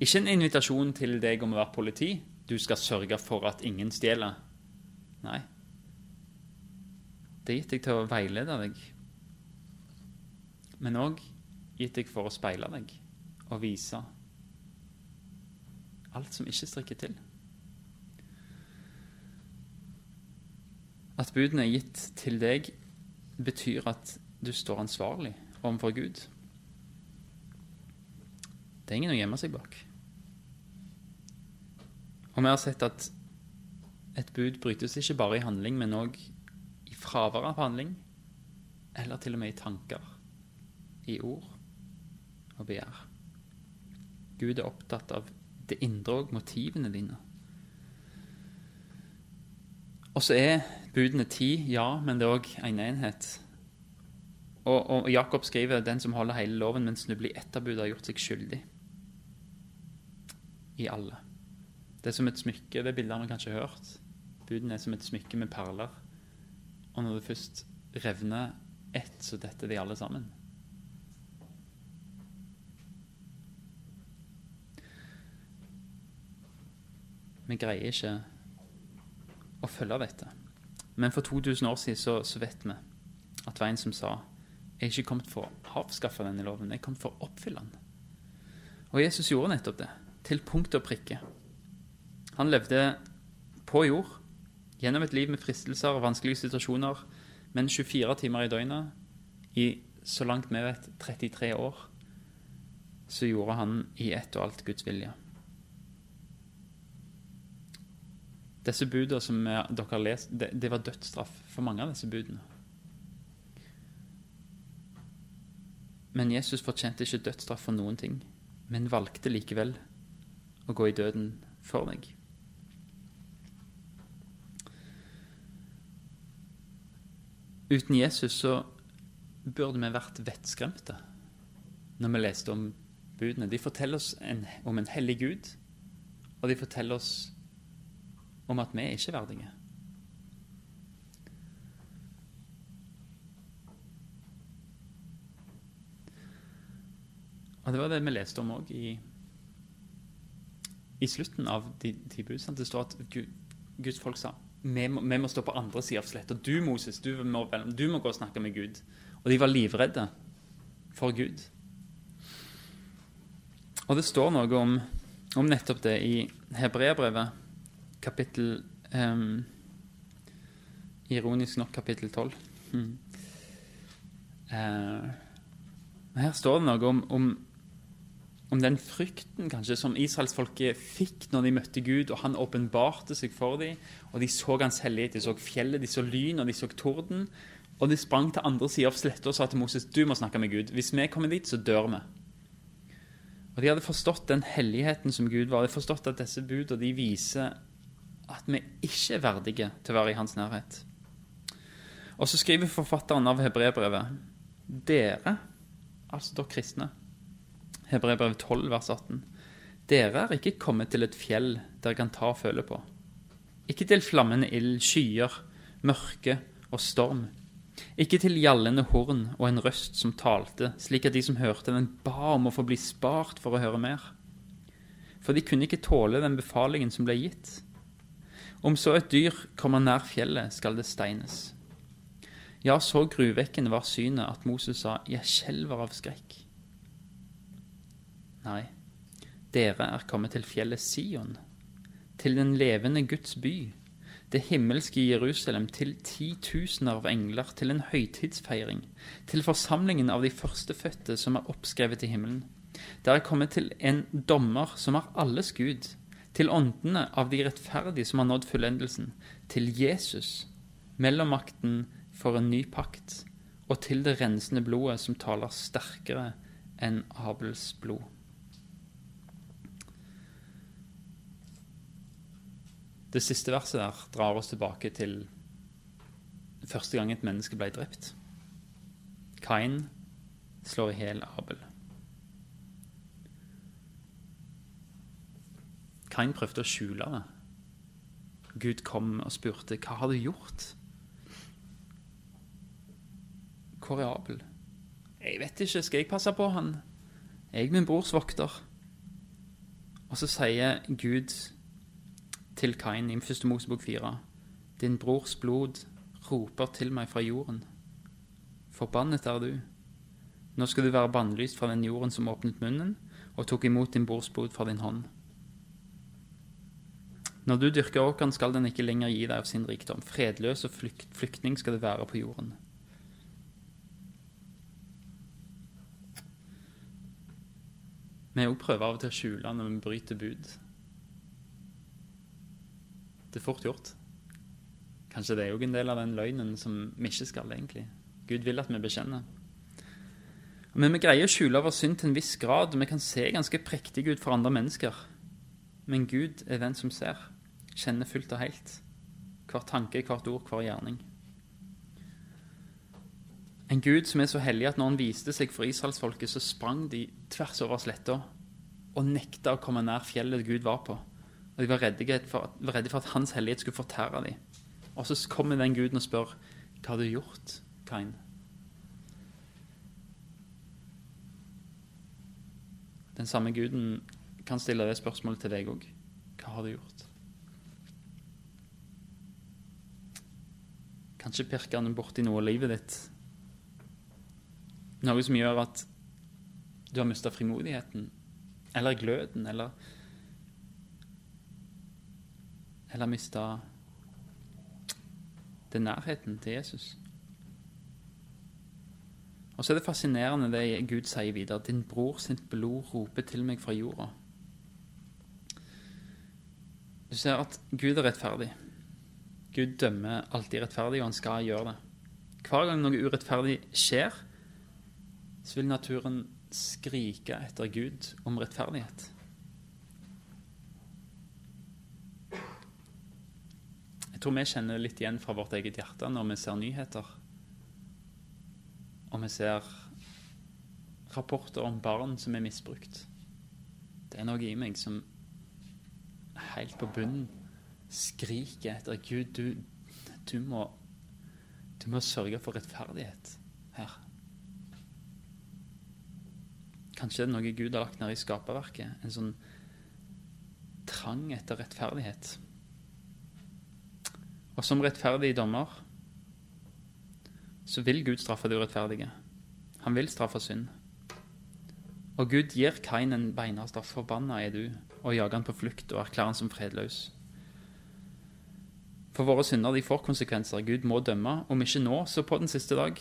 Ikke en invitasjon til deg om å være politi. Du skal sørge for at ingen stjeler. Nei. Det er gitt deg til å veilede deg, men òg gitt deg for å speile deg og vise alt som ikke strikker til. At budene er gitt til deg, betyr at du står ansvarlig overfor Gud. Det er ingen å gjemme seg bak. Og vi har sett at et bud brytes ikke bare i handling, men òg i fravær av handling, eller til og med i tanker, i ord og begjær. Gud er opptatt av det indre og motivene dine. Og så er budene ti, ja, men det er òg en enhet. Og, og, Jakob skriver den som holder hele loven, men snubler i ett av budene, har gjort seg skyldig i alle. Det er som et smykke. Det bildet har vi kanskje hørt. Budene er som et smykke med perler. Og når det først revner ett, så detter de alle sammen. Vi greier ikke å følge dette. Men for 2000 år siden så, så vet vi at det var en som sa jeg er ikke kommet for å avskaffe denne loven, jeg er kommet for å oppfylle den. Og Jesus gjorde nettopp det, til punkt og prikke. Han levde på jord, gjennom et liv med fristelser og vanskelige situasjoner, men 24 timer i døgnet, i så langt vi vet 33 år, så gjorde han i ett og alt Guds vilje. Disse budene som dere har lest, det, det var dødsstraff for mange av disse budene. Men Jesus fortjente ikke dødsstraff for noen ting, men valgte likevel å gå i døden for deg. Uten Jesus så burde vi vært vettskremte når vi leste om budene. De forteller oss en, om en hellig Gud, og de forteller oss om at vi er ikke verdige. Og Det var det vi leste om òg i i slutten av de ti bud. Det står at Gud, Guds folk sa vi må, vi må stå på andre sida av sletta. Du, Moses, du må, du må gå og snakke med Gud. Og de var livredde for Gud. Og det står noe om, om nettopp det i Hebreabrevet, kapittel um, Ironisk nok kapittel 12. Mm. Uh, her står det noe om, om om den frykten kanskje som israelsfolket fikk når de møtte Gud, og han åpenbarte seg for dem, og de så hans hellighet. De så fjellet, de så lyn, og de så torden. Og de sprang til andre sida av sletta og sa til Moses du må snakke med Gud. Hvis vi kommer dit, så dør vi. Og De hadde forstått den helligheten som Gud var. De hadde forstått at disse budene de viser at vi ikke er verdige til å være i hans nærhet. Og så skriver forfatteren av hebreerbrevet dere, altså dere kristne, Hebreerbrev 12, vers 18. Dere er ikke kommet til et fjell dere kan ta og føle på. Ikke til flammende ild, skyer, mørke og storm. Ikke til gjallende horn og en røst som talte, slik at de som hørte den, ba om å få bli spart for å høre mer. For de kunne ikke tåle den befalingen som ble gitt. Om så et dyr kommer nær fjellet, skal det steines. Ja, så gruvekkende var synet at Moses sa, jeg skjelver av skrekk. Nei, dere er kommet til fjellet Sion, til den levende Guds by, det himmelske Jerusalem, til titusener av engler, til en høytidsfeiring, til forsamlingen av de førstefødte som er oppskrevet i himmelen. Dere er kommet til en dommer som er alles Gud, til åndene av de rettferdige som har nådd fullendelsen, til Jesus, mellommakten for en ny pakt, og til det rensende blodet som taler sterkere enn Abels blod. Det siste verset der drar oss tilbake til første gang et menneske ble drept. Kain slår i hjel Abel. Kain prøvde å skjule det. Gud kom og spurte, 'Hva har du gjort?' Hvor er Abel? Jeg vet ikke, skal jeg passe på han? Jeg er min brors vokter. Og så sier Gud til Kain i 1. Mosebok 4. Din brors blod roper til meg fra jorden. Forbannet er du. Nå skal du være bannlyst fra den jorden som åpnet munnen og tok imot din brors blod fra din hånd. Når du dyrker åkeren, skal den ikke lenger gi deg av sin rikdom. Fredløs og flykt, flyktning skal det være på jorden. Vi òg prøver av og til å skjule når vi bryter bud. Det er fort gjort. Kanskje det er jo en del av den løgnen som vi ikke skal, egentlig. Gud vil at vi bekjenner. Men vi greier å skjule vår synd til en viss grad, vi kan se ganske prektige ut for andre mennesker. Men Gud er den som ser, kjenner fullt og helt. Hver tanke, hvert ord, hver gjerning. En Gud som er så hellig at når han viste seg for israelsfolket, så sprang de tvers over sletta og nekta å komme nær fjellet Gud var på. Og de var redde for, var redde for at hans hellighet skulle fortære dem. Og så kommer den guden og spør hva har du gjort, Kain? Den samme guden kan stille det spørsmålet til deg òg. Hva har du gjort? Kanskje pirker han borti noe av livet ditt. Noe som gjør at du har mista frimodigheten, eller gløden, eller eller mista den nærheten til Jesus. Og så er det fascinerende det Gud sier videre. Din bror sitt blod roper til meg fra jorda. Du ser at Gud er rettferdig. Gud dømmer alltid rettferdig, og han skal gjøre det. Hver gang noe urettferdig skjer, så vil naturen skrike etter Gud om rettferdighet. Jeg tror vi kjenner litt igjen fra vårt eget hjerte når vi ser nyheter. Og vi ser rapporter om barn som er misbrukt. Det er noe i meg som er helt på bunnen skriker etter Gud, du, du, må, du må sørge for rettferdighet her. Kanskje det er noe Gud har lagt ned i skaperverket. En sånn trang etter rettferdighet. Og som rettferdig dommer så vil Gud straffe det urettferdige. Han vil straffe synd. Og Gud gir Kain en beinhardt Forbanna er du, og jager han på flukt og erklærer han som fredløs. For våre synder de får konsekvenser. Gud må dømme, om ikke nå, så på den siste dag.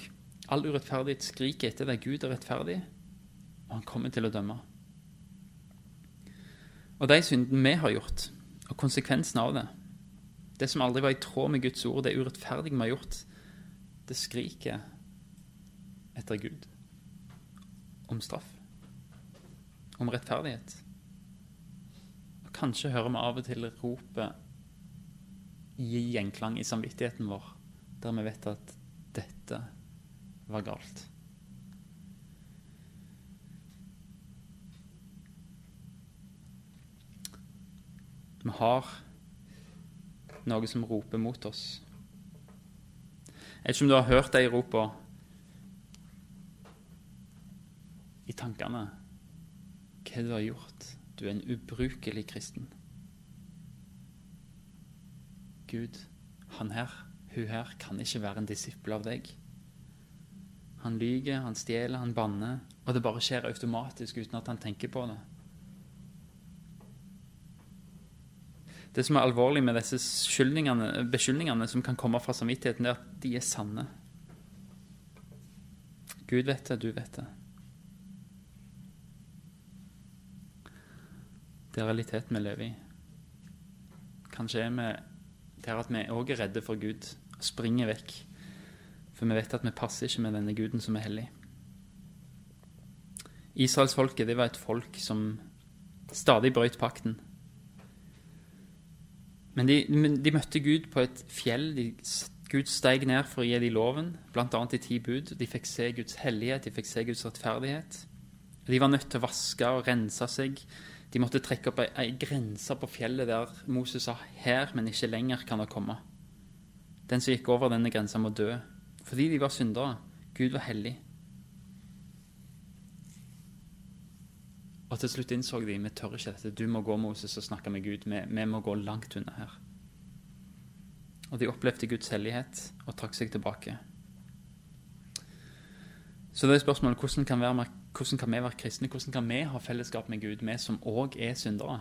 All urettferdighet skriker etter deg. Gud er rettferdig, og han kommer til å dømme. Og de syndene vi har gjort, og konsekvensen av det, det som aldri var i tråd med Guds ord, det urettferdige vi har gjort, det skriker etter Gud om straff, om rettferdighet. Og kanskje hører vi av og til ropet gi gjenklang i samvittigheten vår, der vi vet at dette var galt. Vi har noe som roper mot oss. Jeg vet ikke om du har hørt de ropa i tankene. Hva du har gjort. Du er en ubrukelig kristen. Gud, han her, hun her, kan ikke være en disippel av deg. Han lyver, han stjeler, han banner, og det bare skjer automatisk uten at han tenker på det. Det som er alvorlig med disse beskyldningene som kan komme fra samvittigheten, det er at de er sanne. Gud vet det, du vet det. Det er realiteten vi lever i. Kanskje er vi der at vi òg er redde for Gud og springer vekk. For vi vet at vi passer ikke med denne guden som er hellig. Israelsfolket var et folk som stadig brøt pakten. Men de, de, møtte Gud på et fjell. De, Gud steg ned for å gi dem loven, bl.a. i ti bud. De fikk se Guds hellighet, de fikk se Guds rettferdighet. De var nødt til å vaske og rense seg. De måtte trekke opp ei, ei grense på fjellet der Moses sa 'her, men ikke lenger kan det komme'. Den som gikk over denne grensa, må dø. Fordi de var syndere. Gud var hellig. Og til slutt innså de vi tør ikke dette. Du må gå, Moses, og snakke med Gud. Vi, vi må gå langt unna her. Og de opplevde Guds hellighet og trakk seg tilbake. Så det er spørsmålet hvordan kan, være, hvordan kan vi være kristne? Hvordan kan vi ha fellesskap med Gud, vi som òg er syndere?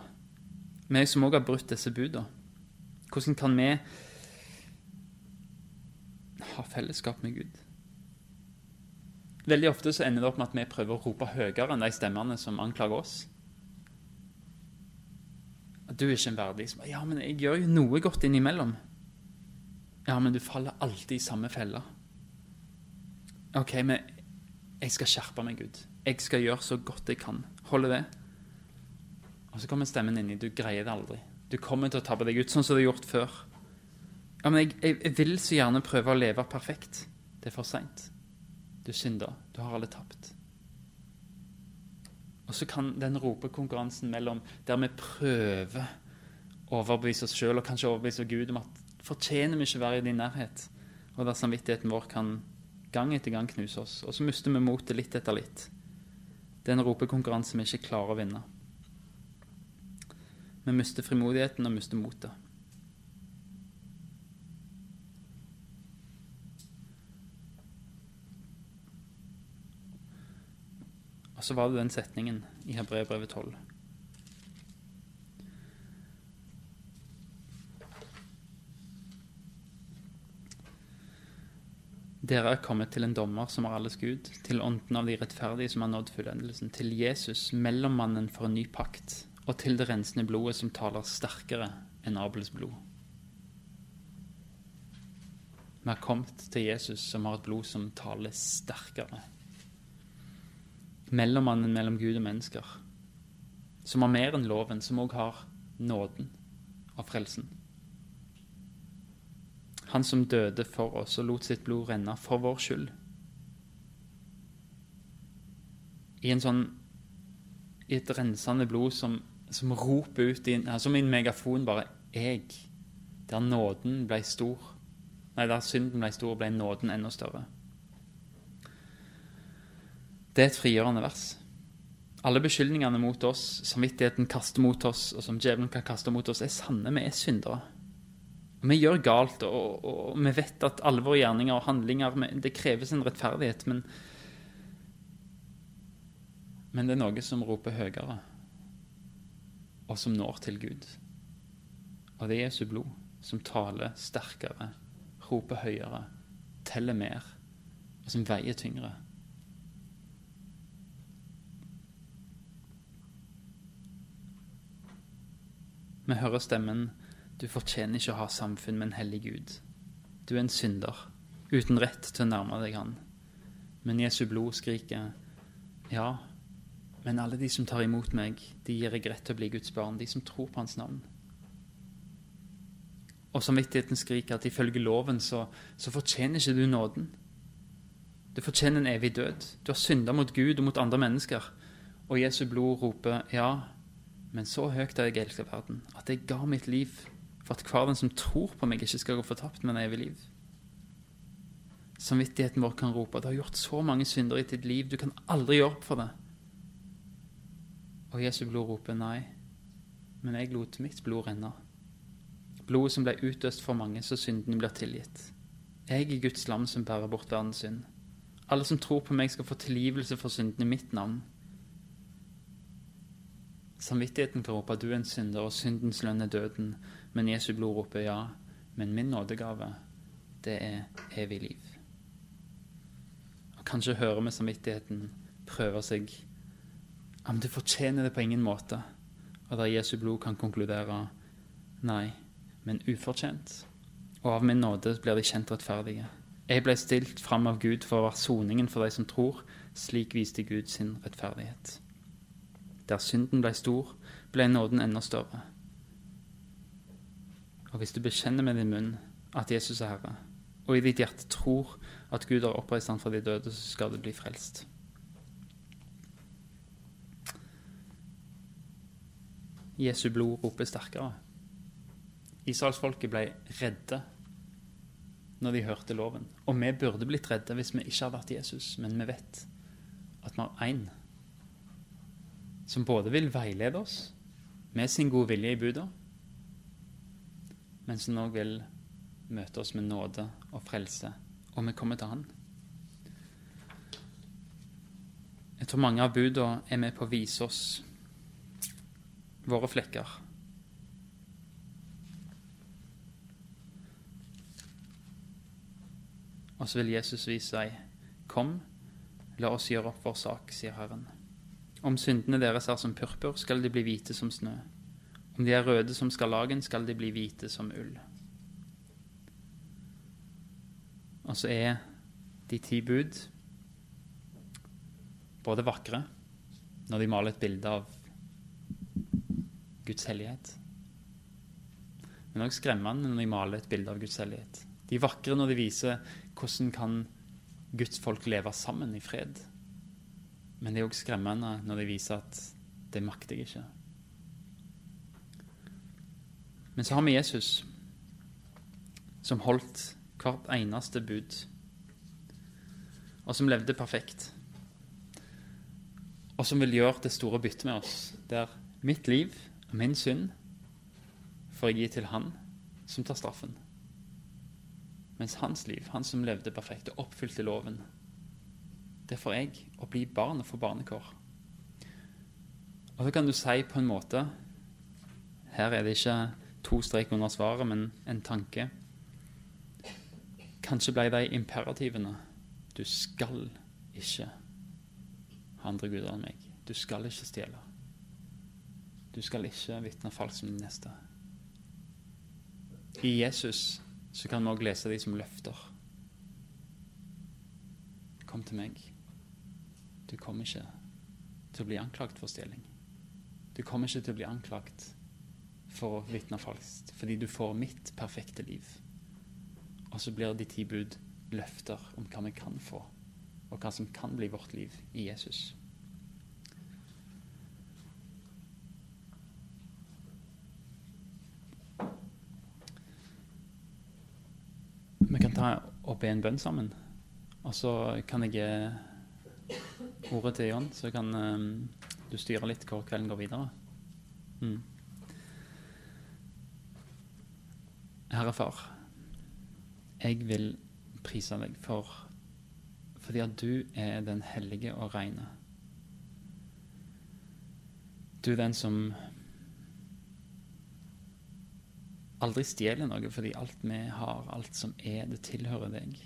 Vi som òg har brutt disse budene. Hvordan kan vi ha fellesskap med Gud? Veldig ofte så ender det opp med at vi prøver å rope høyere enn de stemmene som anklager oss. At du er ikke en verdig Ja, men jeg gjør jo noe godt innimellom. Ja, men du faller alltid i samme felle. OK, men jeg skal skjerpe meg, Gud. Jeg skal gjøre så godt jeg kan. Holder det? Og så kommer stemmen inni. Du greier det aldri. Du kommer til å tabbe deg ut, sånn som du har gjort før. Ja, men jeg, jeg, jeg vil så gjerne prøve å leve perfekt. Det er for seint. Du synder. Du har alle tapt. Og så kan den ropekonkurransen mellom der vi prøver å overbevise oss sjøl og kanskje overbevise Gud om at fortjener vi ikke være i din nærhet, og der samvittigheten vår kan gang etter gang knuse oss. Og så mister vi motet litt etter litt. Det er en ropekonkurranse vi ikke klarer å vinne. Vi mister frimodigheten og mister motet. Og så var det den setningen i Hebreerbrevet 12. Dere er kommet til en dommer som er alles Gud, til ånden av de rettferdige som har nådd fullendelsen, til Jesus, mellommannen for en ny pakt, og til det rensende blodet som taler sterkere enn Abels blod. Vi har kommet til Jesus som har et blod som taler sterkere mellommannen mellom Gud og mennesker, som har mer enn loven, som òg har nåden og frelsen. Han som døde for oss og lot sitt blod renne for vår skyld. I en sånn I et rensende blod som, som roper ut i, Som i en megafon bare 'Jeg'. Der nåden ble stor. Nei, der synden ble stor, ble nåden enda større. Det er et frigjørende vers. Alle beskyldningene mot oss, samvittigheten kaster mot oss, og som djevelen kan kaste mot oss, er sanne. Vi er syndere. Vi gjør galt, og, og vi vet at alle våre gjerninger og handlinger Det kreves en rettferdighet, men Men det er noe som roper høyere, og som når til Gud. Og det er Jesu blod, som taler sterkere, roper høyere, teller mer, og som veier tyngre. Vi hører stemmen Du fortjener ikke å ha samfunn med en hellig Gud. Du er en synder, uten rett til å nærme deg Han. Men Jesu blod skriker Ja, men alle de som tar imot meg, de gir jeg rett til å bli Guds barn, de som tror på Hans navn. Og samvittigheten skriker at ifølge loven så, så fortjener ikke du nåden. Du fortjener en evig død. Du har synda mot Gud og mot andre mennesker. Og Jesu blod roper ja, men så høyt har jeg elsket verden, at jeg ga mitt liv for at hver den som tror på meg, ikke skal gå fortapt, men evig liv. Samvittigheten vår kan rope du har gjort så mange synder i ditt liv, du kan aldri gjøre opp for det. Og Jesu blod roper nei, men jeg lot mitt blod renne. Blodet som ble utøst for mange, så syndene blir tilgitt. Jeg er Guds lam som bærer bort verdens synd. Alle som tror på meg, skal få tilgivelse for syndene i mitt navn. Samvittigheten kan rope du er en synder, og syndens lønn er døden. Men Jesu blod roper ja. Men min nådegave, det er evig liv. Og Kanskje hører vi samvittigheten prøve seg ja, men du fortjener det på ingen måte. Og der Jesu blod kan konkludere nei, men ufortjent. Og av min nåde blir de kjent rettferdige. Jeg ble stilt fram av Gud for å være soningen for de som tror. Slik viste Gud sin rettferdighet. Der synden ble stor, ble nåden enda større. Og hvis du bekjenner med din munn at Jesus er Herre, og i ditt hjerte tror at Gud har oppreist ham fra de døde, så skal du bli frelst. Jesu blod roper sterkere. Israelsfolket ble redde når de hørte loven. Og vi burde blitt redde hvis vi ikke hadde vært Jesus, men vi vet at vi har én som både vil veilede oss med sin gode vilje i buda, men som òg vil møte oss med nåde og frelse, og vi kommer til Han. Jeg tror mange av buda er med på å vise oss våre flekker. Og så vil Jesus vise seg, kom, la oss gjøre opp vår sak, sier Herren. Om syndene deres er som purpur, skal de bli hvite som snø. Om de er røde som skarlagen, skal de bli hvite som ull. Og så er de ti bud både vakre når de maler et bilde av Guds hellighet, men òg skremmende når de maler et bilde av Guds hellighet. De er vakre når de viser hvordan kan Guds folk leve sammen i fred. Men det er òg skremmende når de viser at det makter jeg ikke. Men så har vi Jesus, som holdt hvert eneste bud, og som levde perfekt. Og som vil gjøre det store byttet med oss, der mitt liv og min synd får jeg gi til Han som tar straffen. Mens hans liv, han som levde perfekt og oppfylte loven, det får jeg å bli barn og få barnekår. Og så kan du si på en måte Her er det ikke to strek under svaret, men en tanke. Kanskje ble de imperativene Du skal ikke ha andre guder enn meg. Du skal ikke stjele. Du skal ikke vitne falskt som din neste. I Jesus så kan vi òg lese de som løfter. Kom til meg. Du kommer ikke til å bli anklagt for stjeling. Du kommer ikke til å bli anklagt for å vitne falskt, fordi du får mitt perfekte liv. Og så blir de ti bud løfter om hva vi kan få, og hva som kan bli vårt liv i Jesus. Vi kan ta og be en bønn sammen, og så kan jeg ordet til John, så kan um, du styre litt hvor kvelden går videre. Mm. Herre Far, jeg vil prise deg for fordi at du er den hellige og reine. Du er den som aldri stjeler noe, fordi alt vi har, alt som er, det tilhører deg.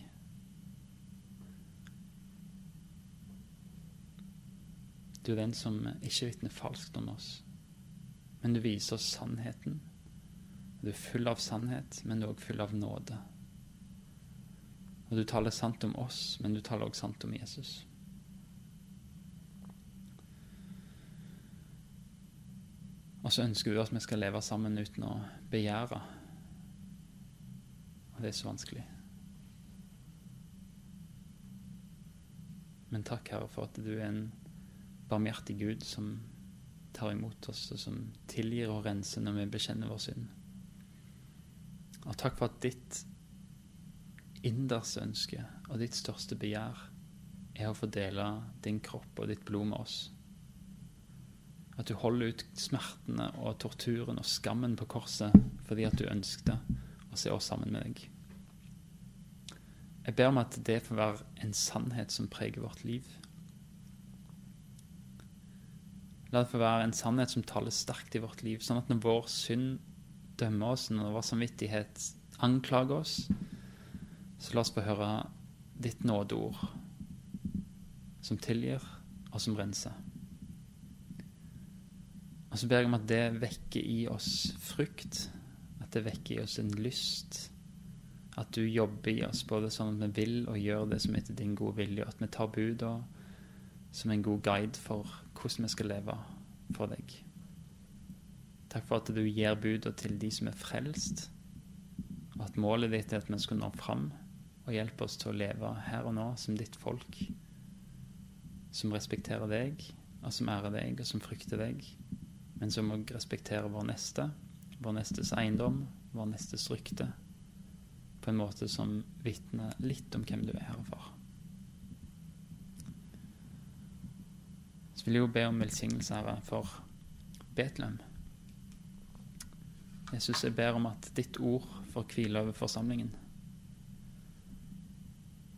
Du er den som ikke vitner falskt om oss, men du viser oss sannheten. Du er full av sannhet, men du er også full av nåde. Og du taler sant om oss, men du taler også sant om Jesus. Og så ønsker du at vi skal leve sammen uten å begjære. Og det er så vanskelig. Men takk, Herre, for at du er en barmhjertig Gud som tar imot oss, og som tilgir og renser når vi bekjenner vår synd. Og takk for at ditt inderste ønske og ditt største begjær er å få dele din kropp og ditt blod med oss. At du holder ut smertene og torturen og skammen på korset fordi at du ønskte å se oss sammen med deg. Jeg ber om at det får være en sannhet som preger vårt liv. La det få være en sannhet som taler sterkt i vårt liv, sånn at når vår synd dømmer oss, når vår samvittighet anklager oss, så la oss få høre ditt nådeord, som tilgir og som renser. Og så ber jeg om at det vekker i oss frukt, at det vekker i oss en lyst. At du jobber i oss både sånn at vi vil og gjør det som etter din gode vilje, og at vi tar buda som en god guide for hvordan vi skal leve for deg. Takk for at du gir buda til de som er frelst, og at målet ditt er at vi skal nå fram og hjelpe oss til å leve her og nå som ditt folk, som respekterer deg, og som ærer deg, og som frykter deg, men som òg respekterer vår neste, vår nestes eiendom, vår nestes rykte, på en måte som vitner litt om hvem du er, her for. Så vil jeg jo be om velsignelse, Herre, for Betlehem. Jesus, jeg ber om at ditt ord får hvile over forsamlingen.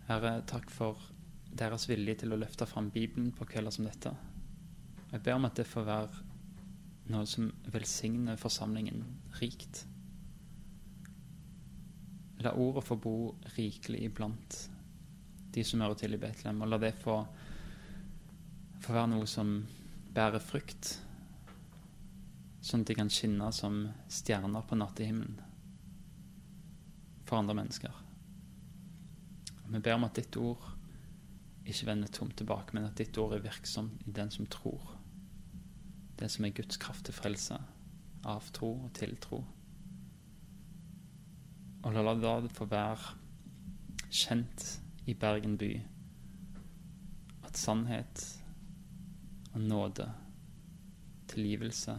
Herre, takk for deres vilje til å løfte fram Bibelen på kvelder som dette. Jeg ber om at det får være noe som velsigner forsamlingen rikt. La ordet få bo rikelig iblant de som hører til i Betlehem, og la det få, få være noe som bærer frukt, sånn at de kan skinne som stjerner på nattehimmelen for andre mennesker. Vi ber om at ditt ord ikke vender tomt tilbake, men at ditt ord er virksom i den som tror. Det som er Guds kraft til frelse, av tro og til tro. Og la det få være kjent i Bergen by at sannhet og nåde, tilgivelse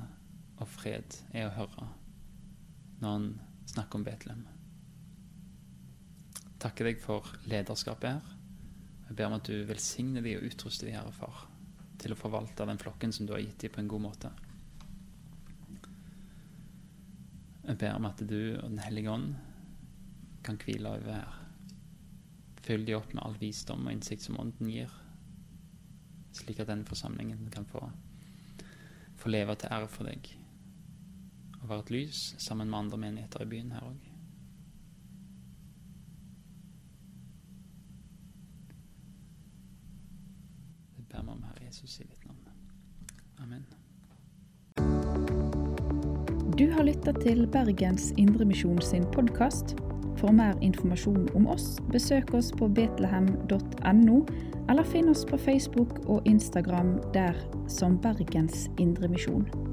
og fred er å høre når han snakker om Betlehem takker deg for lederskapet her. Jeg ber om at du velsigner dem og utruster dem, Herre Far, til å forvalte den flokken som du har gitt dem, på en god måte. Jeg ber om at du og Den hellige ånd kan hvile over her. Fyll de opp med all visdom og innsikt som Ånden gir, slik at denne forsamlingen kan få, få leve til ære for deg og være et lys sammen med andre menigheter i byen her òg. ber vi om Herre Jesus i ditt navn. Amen. Du har lytta til Bergens Indremisjon sin podkast. For mer informasjon om oss, besøk oss på betlehem.no, eller finn oss på Facebook og Instagram der som Bergens Indremisjon.